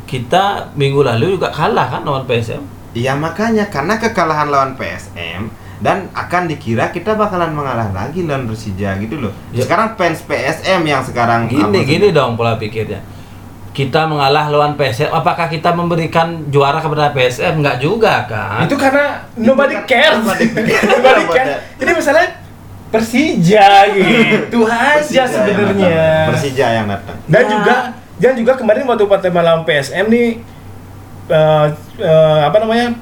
kita minggu lalu juga kalah kan lawan PSM. iya makanya karena kekalahan lawan PSM dan akan dikira kita bakalan mengalah lagi lawan Persija gitu loh. Ya. Sekarang fans PSM yang sekarang Gini apa, gini dong pola pikirnya. Kita mengalah lawan PSM, apakah kita memberikan juara kepada PSM? Enggak juga kan? Itu karena nobody kan- cares. nobody cares. nobody cares. Ini masalah Persija gitu aja sebenarnya. Persija yang datang. Dan Ya. juga dan juga kemarin waktu partai malam PSM nih eh, eh, apa namanya?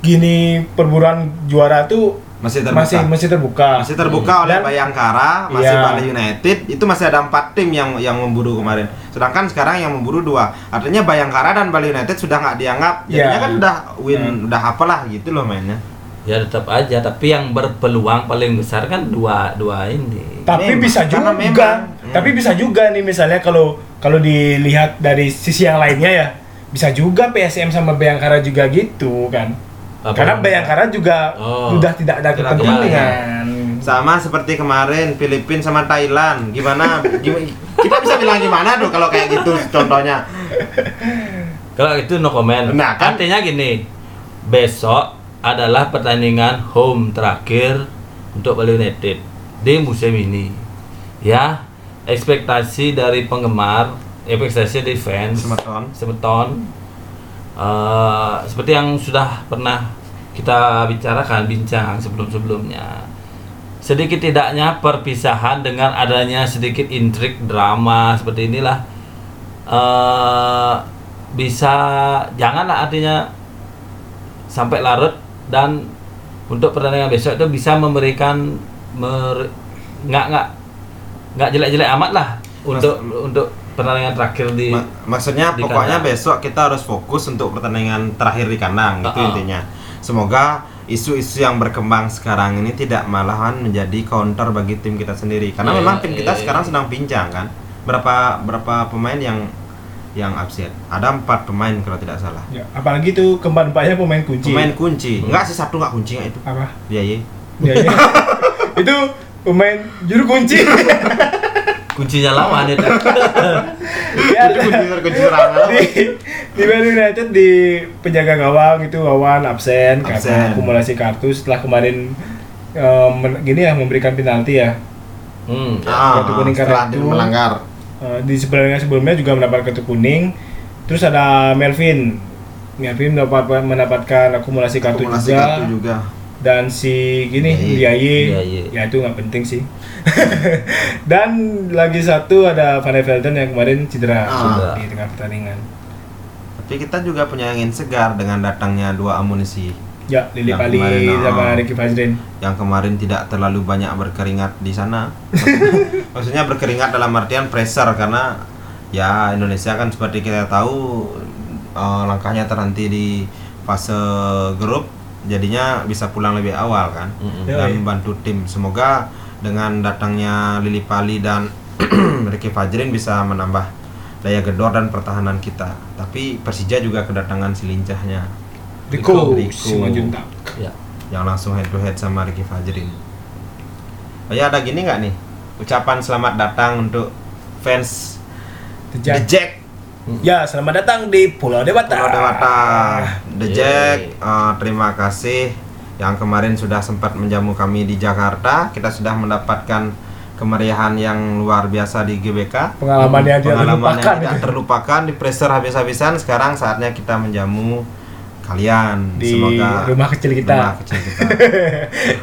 Gini perburuan juara tuh Masih terbuka. masih masih terbuka. Masih terbuka oleh Dan- Bayangkara, masih Iya. Bali United. Itu masih ada empat tim yang yang memburu kemarin. Sedangkan sekarang yang memburu dua. Artinya Bayangkara dan Bali United sudah nggak dianggap. Jadinya Iya. kan udah win, Hmm. udah apalah gitu loh mainnya. Ya tetap aja, tapi yang berpeluang paling besar kan dua dua ini. Tapi Memang, bisa juga, memang. Hmm. tapi bisa juga nih misalnya kalau kalau dilihat dari sisi yang lainnya ya, bisa juga PSM sama Bayangkara juga gitu kan. Apa? Karena Bayangkara juga Oh. sudah tidak ada kepentingan. Sama seperti kemarin Filipina sama Thailand. Gimana? Gim- kita bisa bilang gimana tuh kalau kayak gitu contohnya? Kalau itu no comment. Nah, kan- Artinya gini, besok adalah pertandingan home terakhir untuk Bali United di musim ini. Ya, ekspektasi dari penggemar, ekspektasi dari fans, Semeton. semeton. Eh, seperti yang sudah pernah kita bicarakan bincang sebelum-sebelumnya. Sedikit tidaknya perpisahan dengan adanya sedikit intrik drama seperti inilah eh bisa janganlah artinya sampai larut dan untuk pertandingan besok itu bisa memberikan mer- nggak nggak nggak jelek-jelek amat lah untuk untuk pertandingan terakhir di Ma- maksudnya di pokoknya kandang. besok kita harus fokus untuk pertandingan terakhir di kandang gitu Uh-uh. intinya. Semoga isu-isu yang berkembang sekarang ini tidak malahan menjadi counter bagi tim kita sendiri. Karena Iya, memang tim kita iya, sekarang iya. sedang pincang kan. Berapa berapa pemain yang yang absen? Ada empat pemain kalau tidak salah. Ya, apalagi tuh keempat-empatnya pemain kunci. Pemain kunci. Hmm. Enggak sih satu enggak kunci nggak itu. apa? Iya, iya. Ya, ya. itu pemain juru kunci. kuncinya lawan itu ya, Itu kunci kunci serangan. di di Bali United di penjaga gawang itu Wawan absen, karena Absen. akumulasi kartu setelah kemarin eh, gini ya memberikan penalti ya. hmm. Ah, Kartu kuning karena itu. melanggar. Eh, di sebelumnya sebelumnya juga mendapat kartu kuning. Terus ada Melvin. Melvin mendapat mendapatkan akumulasi kartu Akumulasi juga. kartu juga. Dan si gini. Biaye. Ya itu nggak penting sih. Dan lagi satu ada Van der Velden yang kemarin cedera Ah. di tengah pertandingan. Tapi kita juga punya angin segar dengan datangnya dua amunisi Ya, Lili Yang Pali kemarin, sama ah. Ricky Fajrin. yang kemarin tidak terlalu banyak berkeringat di sana. Maksudnya berkeringat dalam artian pressure karena ya Indonesia kan seperti kita tahu eh, langkahnya terhenti di fase grup jadinya bisa pulang lebih awal kan Mm-mm. Ya, dan membantu tim. Semoga dengan datangnya Lili Pali dan Ricky Fajrin bisa menambah daya gedor dan pertahanan kita. Tapi Persija juga kedatangan si lincahnya Rico, Rico. Simanjuntak. ya yang langsung head to head sama Ricky Fajrin. Oh ya ada gini nggak nih ucapan selamat datang untuk fans The The Jack. Ya, selamat datang di Pulau Dewata. Pulau Dewata. The. Jack eh, terima kasih yang kemarin sudah sempat menjamu kami di Jakarta. Kita sudah mendapatkan kemeriahan yang luar biasa di GBK. Pengalaman yang tidak Pengalaman terlupakan. yang tidak terlupakan di pressure habis-habisan. Sekarang saatnya kita menjamu kalian. Di Semoga rumah kecil kita. Rumah kecil kita.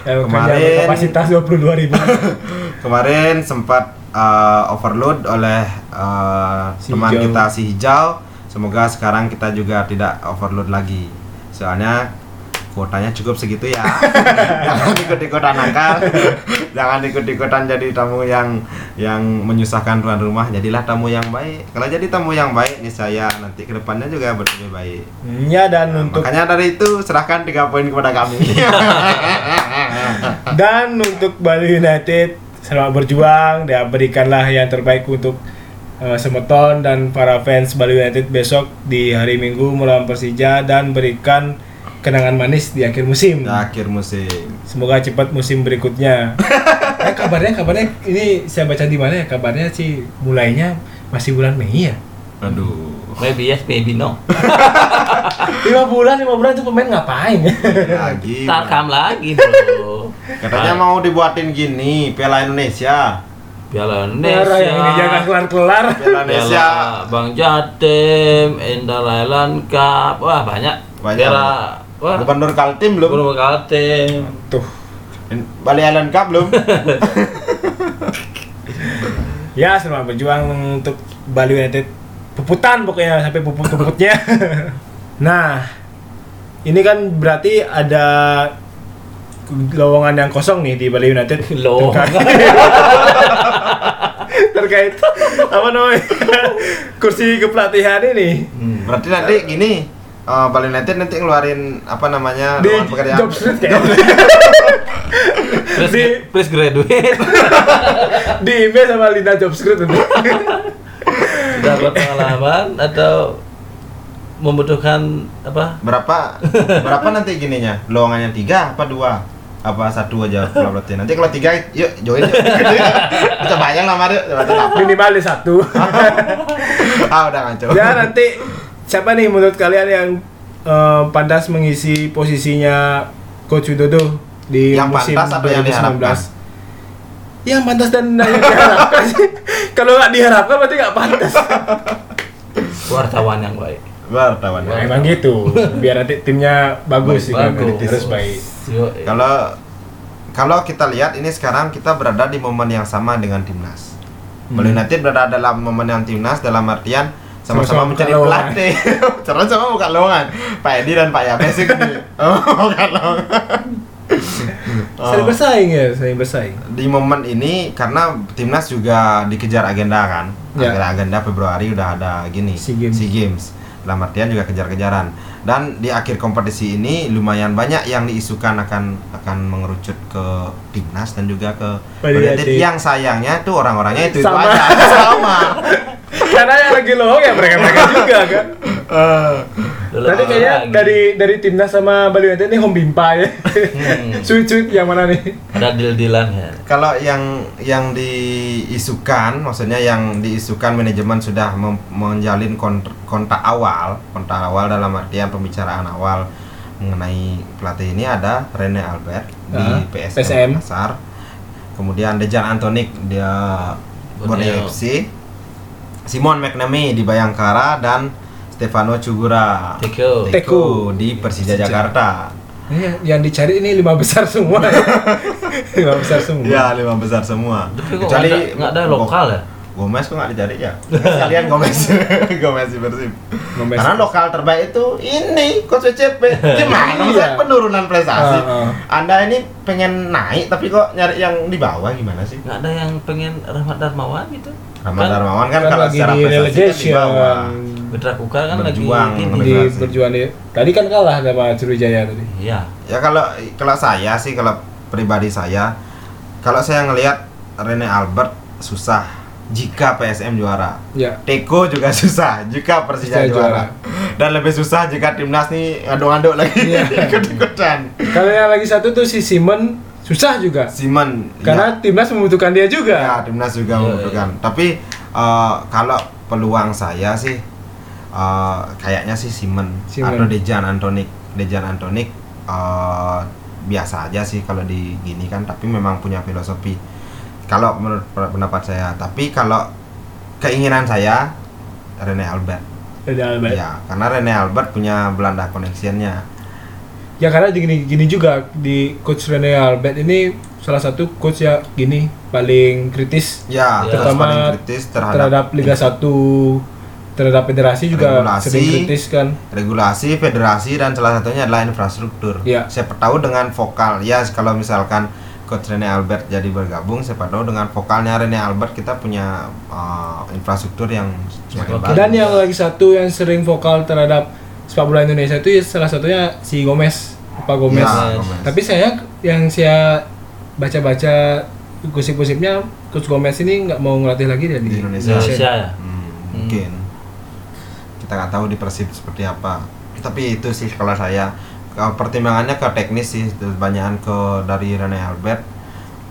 Kemarin- kapasitas 22 ribu. Kemarin sempat uh, overload oleh uh, Si teman hijau. kita si hijau. Semoga sekarang kita juga tidak overload lagi. Soalnya kuotanya cukup segitu ya. Jangan ikut-ikutan nakal. Jangan ikut-ikutan jadi tamu yang yang menyusahkan tuan rumah. Jadilah tamu yang baik. Kalau jadi tamu yang baik nih saya nanti ke depannya juga lebih baik. ya dan untuk Makanya dari itu serahkan tiga poin kepada kami. dan untuk Bali United selamat berjuang dan berikanlah yang terbaik untuk eh, Semeton dan para fans Bali United besok di hari Minggu melawan Persija dan berikan kenangan manis di akhir musim. Di akhir musim. Semoga cepat musim berikutnya. eh kabarnya kabarnya ini saya baca di mana ya kabarnya sih mulainya masih bulan Mei ya. Aduh. maybe yes maybe no lima bulan lima bulan itu pemain ngapain lagi Tarkam lagi bro. Katanya mau dibuatin gini Piala Indonesia. Piala Merah yang ini jangan Indonesia. kelar kelar Piala Indonesia. Piala Bang Jatim, Indah Island Cup, wah banyak. Banyak. Piala, wah, Gubernur Kaltim belum? Gubernur Kaltim. tuh. Bali Island Cup belum? Ya selamat berjuang untuk Bali United. Puputan pokoknya sampai puput puputnya nah ini kan berarti ada lowongan yang kosong nih di Bali United. Lowongan. terkait, terkait apa namanya? Kursi kepelatihan ini. Berarti nanti gini eh, Bali United nanti ngeluarin apa namanya di lowongan pekerjaan. job street kayaknya Fresh, Di- fresh graduate. di email sama Linda Jobscript itu Sudah berpengalaman atau membutuhkan apa? berapa berapa nanti gininya? Lowongannya tiga apa dua apa satu aja kalau pelatih nanti kalau tiga yuk join yuk. kita bayang lah mari minimal di satu ah udah ngaco ya nanti siapa nih menurut kalian yang eh, pantas mengisi posisinya Coach Widodo di Yang musim pantas apa yang 2019? diharapkan? Yang pantas dan yang diharapkan sih. Kalau nggak diharapkan berarti nggak pantas. Wartawan yang baik. Wartawan Nah, emang gitu. Biar nanti timnya bagus sih kan. Harus baik. Yo, kalau kalau kita lihat ini sekarang kita berada di momen yang sama dengan timnas Hmm. Bali United berada dalam momen yang timnas dalam artian Sama-sama mencari buka lowongan. pelatih sama-sama bukan lowongan Pak Edi dan Pak Yabes ini oh bukan lowongan Saling bersaing ya, saling bersaing. di momen ini karena timnas juga dikejar agenda kan Ya. agenda agenda Februari udah ada gini SEA Games. Games dalam artian juga kejar-kejaran dan di akhir kompetisi ini lumayan banyak yang diisukan akan akan mengerucut ke timnas dan juga ke United. United. yang sayangnya tuh orang-orangnya itu, itu aja sama Karena yang lagi lowong ya mereka-mereka juga kan. dulu Tadi kayaknya lagi. dari dari timnas sama Bali United ini home bimpa ya. Hmm. Sweet-sweet yang mana nih? ada deal-dealan ya. kalau yang yang diisukan maksudnya yang diisukan manajemen sudah mem- menjalin kont- kontak awal kontak awal dalam artian pembicaraan awal mengenai pelatih ini ada Rene Albert di Ah, PSM, PSM. Makassar kemudian Dejan Antonik dia Borneo. FC Simon McNamee di Bayangkara dan Stefano Cugura Teko. Teko. di Persija. Jakarta Ini yang dicari ini lima besar semua. lima besar semua. ya lima besar semua Tapi kok nggak ada, ada lokal ya? Gomez kok nggak dicari ya? Kalian Gomez, Gomez di Persib. Gomez. Karena lokal terbaik itu ini Coach WCP. Gimana Iya. Maksudnya penurunan prestasi? Ah, ah. Anda ini pengen naik tapi kok nyari yang di bawah gimana sih? Nggak ada yang pengen Rahmat Darmawan gitu? Rahmat Kan Darmawan kan, kan kalau lagi secara di prestasi kan di relegation. bawah. Mitra Kukar kan Berjuang, lagi ini. di berjuang di tadi kan kalah sama Sriwijaya tadi. Iya. Ya kalau kalau saya sih kalau pribadi saya kalau saya ngelihat Rene Albert susah jika PSM juara. Ya. Teko juga susah jika Persija Persija juara. Dan lebih susah jika timnas nih ngaduk-ngaduk lagi Iya. ikut-ikutan. Kalau yang lagi satu tuh si Simon susah juga. Simon Karena timnas membutuhkan dia ya, juga. ya, timnas juga Iya, membutuhkan. Tapi eh, kalau peluang saya sih eh, kayaknya sih Simon, Simon. atau Dejan Antonik. Dejan Antonik eh, biasa aja sih kalau di gini kan, tapi memang punya filosofi. Kalau menurut pendapat saya, tapi kalau keinginan saya Rene Albert. Dari Albert. Ya. Ya, karena Rene Albert punya Belanda connectionnya. Ya, karena gini gini juga di coach Rene Albert ini salah satu coach ya gini paling kritis Ya, Ya. terus Terutama paling kritis terhadap, terhadap Liga 1 terhadap federasi juga Regulasi. sering kritis kan. regulasi, federasi dan salah satunya adalah infrastruktur. Ya. Siapa tahu dengan vokal ya kalau misalkan Coach Rene Albert jadi bergabung, siapa tahu dengan vokalnya Rene Albert kita punya uh, infrastruktur yang semakin bagus. Dan yang lagi satu yang sering vokal terhadap sepak bola Indonesia itu ya salah satunya si Gomez, Pak Gomez. Ya, Gomez. Tapi saya yang saya baca-baca gosip-gosipnya Coach Gomez ini nggak mau ngelatih lagi dia Di di Indonesia. Indonesia ya. Hmm, mungkin kita nggak tahu di Persib seperti apa. Tapi itu sih kalau saya pertimbangannya ke teknis sih, kebanyakan ke dari Rene Albert.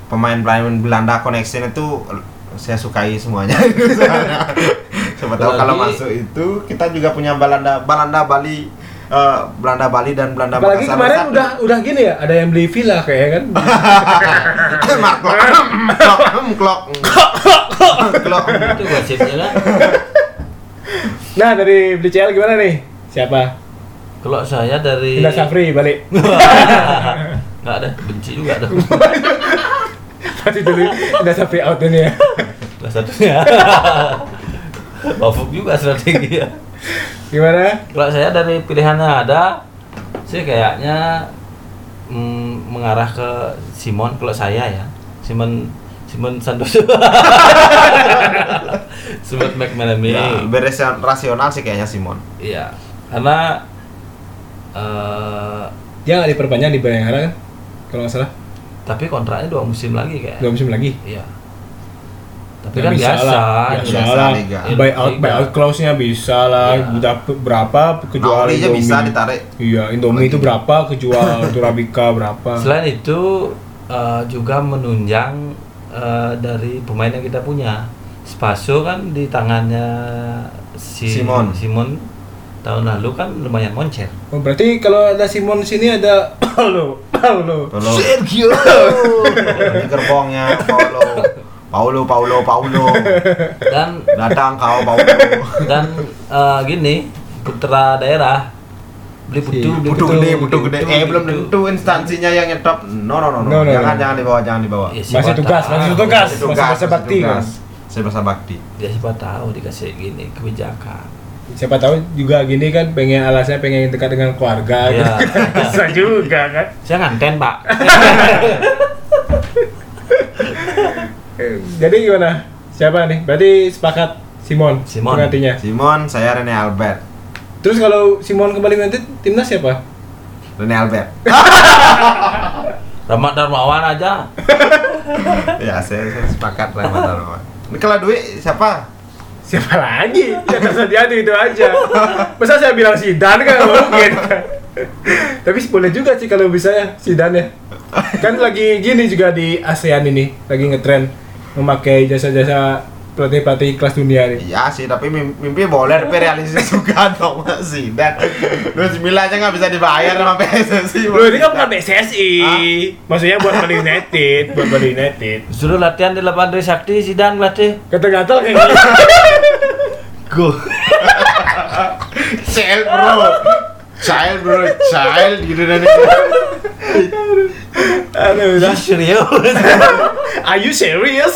Pemain-pemain Belanda connection itu saya sukai semuanya. Siapa tahu kalau masuk itu kita juga punya Belanda Belanda Bali eh, Belanda Bali dan Belanda Apalagi Makassar kemarin udah udah gini ya, ada yang beli villa kayak kan. Marklok. Klok. Klok. itu gosipnya kan Nah dari BCL gimana nih? Siapa? kalau saya dari Indra Safri balik. nggak ada benci juga ada Pasti dulu Indra Safri out ini ya. salah satunya Bafuk juga strategi ya Gimana? kalau saya dari pilihannya ada sih kayaknya mm, mengarah ke Simon kalau saya ya Simon Simon Santoso Simon McManamy Ya, beres rasional sih kayaknya Simon. iya karena eh Dia nggak diperpanjang di Bayangkara kan? Kalau nggak salah. tapi kontraknya dua musim lagi kayak Dua musim lagi. iya tapi Ya kan bisa biasa lah, ini. biasa biasa lah. liga. Buyout, buyout clause-nya bisa lah. Dapet berapa kejual Naurinya Indomie. bisa ditarik. Iya, Indomie itu berapa kejual Turabika berapa. Selain itu eh, juga menunjang eh, dari pemain yang kita punya. Spaso kan di tangannya si Simon. Simon tahun lalu kan lumayan moncer. Oh, berarti kalau ada Simon di sini ada Paulo, Paulo. Sergio. Ini gerbongnya Paulo. Paulo, Paulo, Paulo. dan Datang kau Paulo. dan eh, gini putra daerah beli putu, beli Butuh Betul, gede, butuh gede. Eh belum tentu instansinya yang nyetop. No, no, no, no. No, no, jangan, no. jangan dibawa, jangan dibawa. Ya, Masih tugas, masih tugas. Masih Masa- masa bakti, tugas. Saya masa bakti. Ya siapa tahu dikasih gini kebijakan. Siapa tahu juga gini kan pengen alasnya pengen dekat dengan keluarga Iya. gitu. Bisa juga kan. Saya nganten pak. Jadi gimana? Siapa nih? Berarti sepakat Simon, Simon. penggantinya. Simon, saya Rene Albert. Terus kalau Simon kembali nanti timnas siapa? Rene Albert. Rahmat Darmawan aja. ya, saya, saya sepakat Rene Albert. Ini kalau duit siapa? Siapa lagi? Ya tersedia itu itu aja. Masa saya bilang Sidan kan mungkin. Tapi boleh juga sih kalau bisa ya Sidan ya. Kan lagi gini juga di ASEAN ini, lagi ngetren memakai jasa-jasa pelatih-pelatih kelas dunia nih. Iya sih, tapi mimpi, mimpi boleh, tapi realistis juga dong masih. Dan Luis Milla aja nggak bisa dibayar sama PSSI. Loh ini kan bukan PSSI. Maksudnya buat Bali United, buat Bali United. Suruh latihan di lapangan Trisakti, Sidang latih. Gatal-gatal kayak gitu. Go. Child bro, child bro, child gitu dan Aduh, udah. Serius. Are you serious?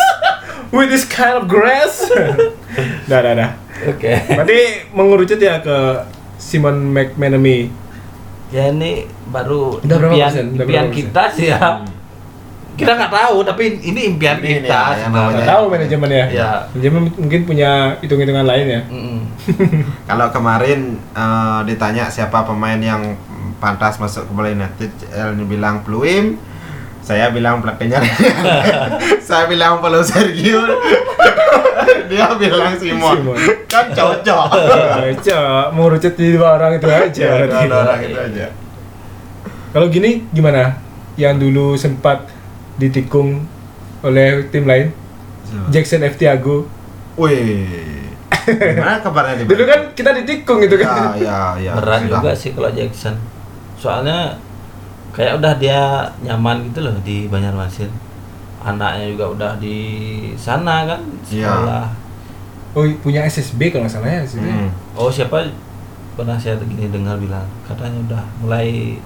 With this kind of grass? dah, dah, dah. Oke. Berarti mengerucut ya ke Simon McManamy. Ya ini baru Udah berapa impian, persen? Udah impian berapa kita sih ya. Kita nggak tahu, tapi ini impian Ini kita. ya. Nggak tahu manajemennya. Ya. Manajemen mungkin punya hitung-hitungan lain ya. Mm-mm. Kalau kemarin eh, ditanya siapa pemain yang pantas masuk ke Bali United, El bilang Pluim, saya bilang pelatihnya, saya bilang Paulo Sergio, dia bilang Simon, Simon. kan cocok. Cok, mengerucut di dua orang itu aja. Ya, berarti. dua orang itu aja. Kalau gini gimana? Yang dulu sempat ditikung oleh tim lain, Jackson F. Tiago. Wih, gimana kabarnya di Dulu kan kita ditikung gitu Ya, kan. ya, ya. Berat sudah. juga sih kalau Jackson. Soalnya kayak udah dia nyaman gitu loh di Banjarmasin. Anaknya juga udah di sana kan Iya. sekolah. Oh, punya SSB kalau nggak salah ya. sini. Hmm. Oh siapa pernah saya gini dengar bilang katanya udah mulai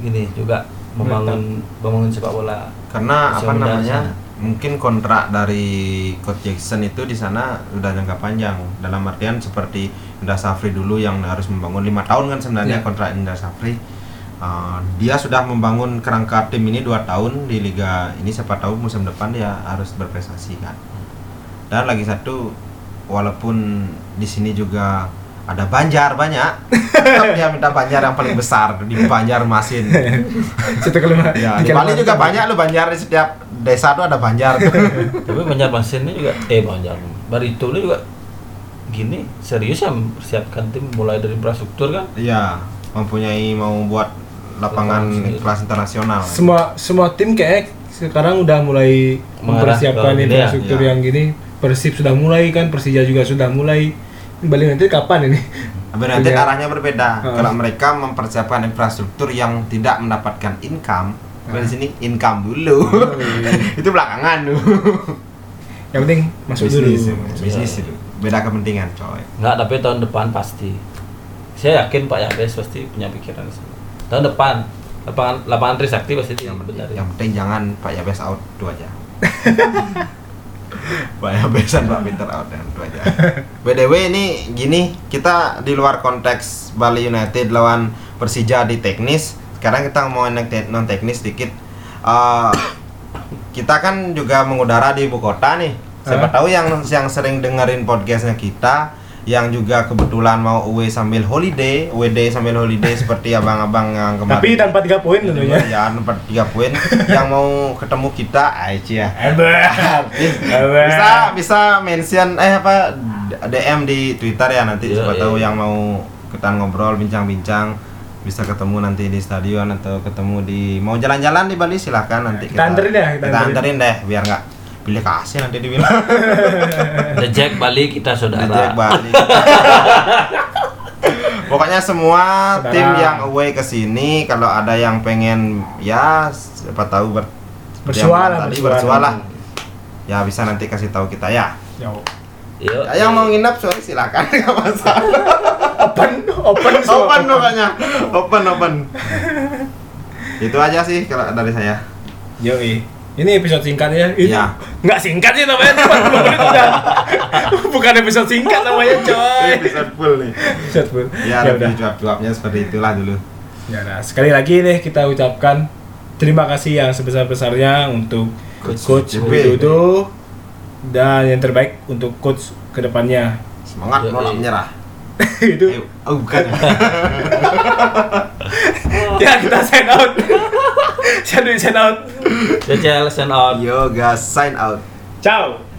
gini juga membangun membangun sepak bola. Karena apa namanya? sana. Mungkin kontrak dari Coach Jackson itu di sana udah jangka panjang. Dalam artian seperti Indra Safri dulu yang harus membangun lima tahun kan sebenarnya Iya. kontrak Indra Safri. Uh, dia sudah membangun kerangka tim ini dua tahun di liga ini siapa tahu musim depan dia harus berprestasi kan. Dan lagi satu walaupun di sini juga ada Banjar banyak, tetap dia minta Banjar yang paling besar di Banjarmasin. Situ kelima. Ya, di Bali juga banyak loh Banjar di setiap desa tuh ada Banjar. Tapi Banjarmasin ini juga eh Banjar Barito ini juga gini serius ya mempersiapkan tim mulai dari infrastruktur kan. Iya, mempunyai mau buat lapangan kelas internasional. Semua semua tim kayak sekarang udah mulai Mengarah mempersiapkan ya. infrastruktur Iya. yang gini. Persib sudah mulai kan, Persija juga sudah mulai. Bali nanti kapan ini? United Punya- arahnya berbeda. Heeh. Kalau mereka mempersiapkan infrastruktur yang tidak mendapatkan income, di sini income dulu. itu belakangan tuh. Yang penting masuk bisnis, dulu. bisnis itu. Beda kepentingan, coy. Enggak, tapi tahun depan pasti. Saya yakin Pak Yabes pasti punya pikiran ke sana. Tahun depan lapangan lapangan Trisakti pasti Yang penting, dibenarin. yang penting jangan Pak Yabes out itu aja. Pak Yabesan Pak Peter out dan itu aja. BDW ini gini, kita di luar konteks Bali United lawan Persija di teknis. Sekarang kita mau non teknis sedikit. Eh, kita kan juga mengudara di ibu kota nih. Siapa Hah? tahu yang yang sering dengerin podcastnya kita, yang juga kebetulan mau away sambil holiday, WD sambil holiday seperti abang-abang yang kemarin. Tapi tanpa tiga poin tentunya. Ya, nomor tiga poin yang mau ketemu kita, Aici ya. Hebat. Hebat. Bisa bisa mention eh apa DM di Twitter ya nanti Iya, siapa iya. tahu yang mau kita ngobrol bincang-bincang bisa ketemu nanti di stadion atau ketemu di mau jalan-jalan di Bali silahkan nanti Kita anterin ya, kita kita, anterin. anterin deh biar nggak pilih kasih nanti dibilang The Jack Bali kita saudara. Reject Bali. Pokoknya semua Saudara. tim yang away ke sini kalau ada yang pengen ya siapa tahu ber, seperti yang Bersua lah, tadi bersua. bersua lah. Ya bisa nanti kasih tahu kita ya. Yo. Yuk. Ya, yang mau nginep sorry silakan nggak masalah. Open, open open pokoknya. Open open. Itu aja sih kalau dari saya. Yoi. Ini episode singkat ya. Ini Iya. nggak singkat sih namanya cuma 10 menit udah. Bukan episode singkat namanya, coy. Episode full nih. Episode full. Ya, Ya lebih udah. jawab-jawabnya seperti itulah dulu. Ya udah. Sekali lagi nih kita ucapkan terima kasih yang sebesar-besarnya untuk Coach Coach. Widodo dan yang terbaik untuk coach ke depannya. Semangat nolak menyerah. Itu Ayo. Oh, bukan. ya kita sign out. Saya sign out. CCL send out. Yoga sign out. Ciao.